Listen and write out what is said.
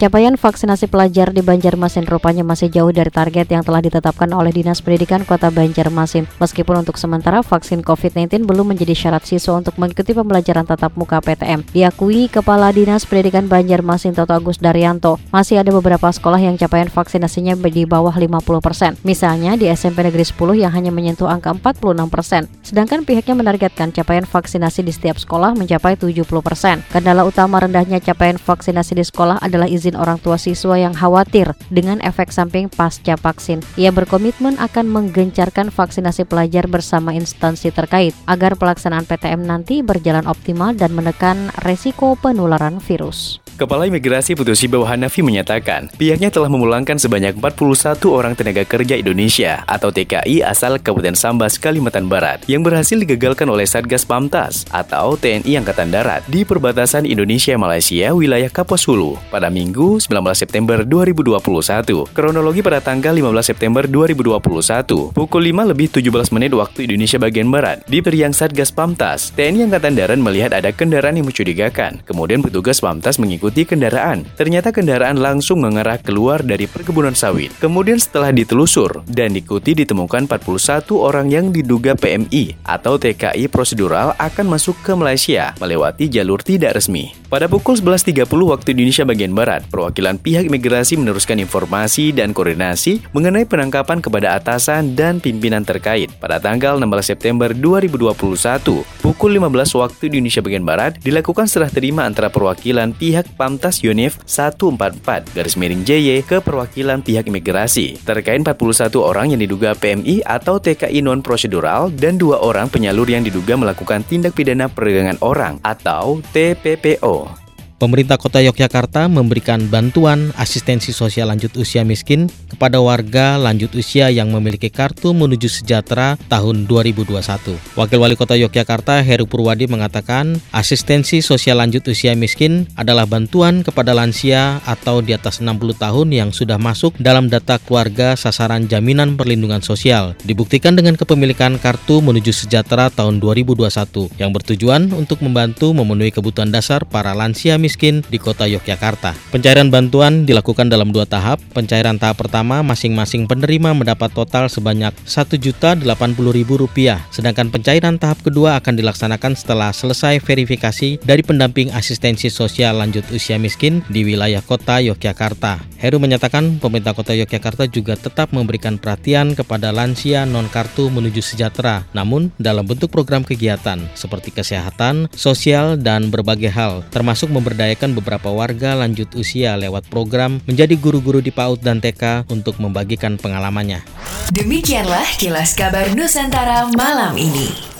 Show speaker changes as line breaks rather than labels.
Capaian vaksinasi pelajar di Banjarmasin rupanya masih jauh dari target yang telah ditetapkan oleh Dinas Pendidikan Kota Banjarmasin. Meskipun untuk sementara vaksin COVID-19 belum menjadi syarat siswa untuk mengikuti pembelajaran tatap muka PTM. Diakui Kepala Dinas Pendidikan Banjarmasin Toto Agus Daryanto, masih ada beberapa sekolah yang capaian vaksinasinya di bawah 50%. Misalnya di SMP Negeri 10 yang hanya menyentuh angka 46%. Sedangkan pihaknya menargetkan capaian vaksinasi di setiap sekolah mencapai 70%. Kendala utama rendahnya capaian vaksinasi di sekolah adalah izin izin orang tua siswa yang khawatir dengan efek samping pasca vaksin. Ia berkomitmen akan menggencarkan vaksinasi pelajar bersama instansi terkait agar pelaksanaan PTM nanti berjalan optimal dan menekan resiko penularan virus.
Kepala Imigrasi Putusi Bawah Hanafi menyatakan, pihaknya telah memulangkan sebanyak 41 orang tenaga kerja Indonesia atau TKI asal Kabupaten Sambas, Kalimantan Barat yang berhasil digagalkan oleh Satgas Pamtas atau TNI Angkatan Darat di perbatasan Indonesia-Malaysia wilayah Kapuas Hulu pada Minggu 19 September 2021. Kronologi pada tanggal 15 September 2021, pukul 5 lebih 17 menit waktu Indonesia bagian Barat, di periang Satgas Pamtas, TNI Angkatan Darat melihat ada kendaraan yang mencurigakan. Kemudian petugas Pamtas mengikuti mengikuti kendaraan. Ternyata kendaraan langsung mengarah keluar dari perkebunan sawit. Kemudian setelah ditelusur dan diikuti ditemukan 41 orang yang diduga PMI atau TKI prosedural akan masuk ke Malaysia melewati jalur tidak resmi. Pada pukul 11.30 waktu Indonesia bagian Barat, perwakilan pihak imigrasi meneruskan informasi dan koordinasi mengenai penangkapan kepada atasan dan pimpinan terkait pada tanggal 16 September 2021 pukul 15 waktu Indonesia bagian Barat dilakukan serah terima antara perwakilan pihak Pamtas Yunif 144 garis miring JY ke perwakilan pihak imigrasi terkait 41 orang yang diduga PMI atau TKI non prosedural dan dua orang penyalur yang diduga melakukan tindak pidana perdagangan orang atau TPPO.
Pemerintah Kota Yogyakarta memberikan bantuan asistensi sosial lanjut usia miskin kepada warga lanjut usia yang memiliki kartu menuju sejahtera tahun 2021. Wakil Wali Kota Yogyakarta Heru Purwadi mengatakan asistensi sosial lanjut usia miskin adalah bantuan kepada lansia atau di atas 60 tahun yang sudah masuk dalam data keluarga sasaran jaminan perlindungan sosial. Dibuktikan dengan kepemilikan kartu menuju sejahtera tahun 2021 yang bertujuan untuk membantu memenuhi kebutuhan dasar para lansia miskin miskin di kota Yogyakarta. Pencairan bantuan dilakukan dalam dua tahap. Pencairan tahap pertama masing-masing penerima mendapat total sebanyak Rp1.080.000, sedangkan pencairan tahap kedua akan dilaksanakan setelah selesai verifikasi dari pendamping asistensi sosial lanjut usia miskin di wilayah kota Yogyakarta. Heru menyatakan pemerintah kota Yogyakarta juga tetap memberikan perhatian kepada lansia non-kartu menuju sejahtera, namun dalam bentuk program kegiatan seperti kesehatan, sosial, dan berbagai hal, termasuk memberdayakan memberdayakan beberapa warga lanjut usia lewat program menjadi guru-guru di PAUD dan TK untuk membagikan pengalamannya.
Demikianlah kilas kabar Nusantara malam ini.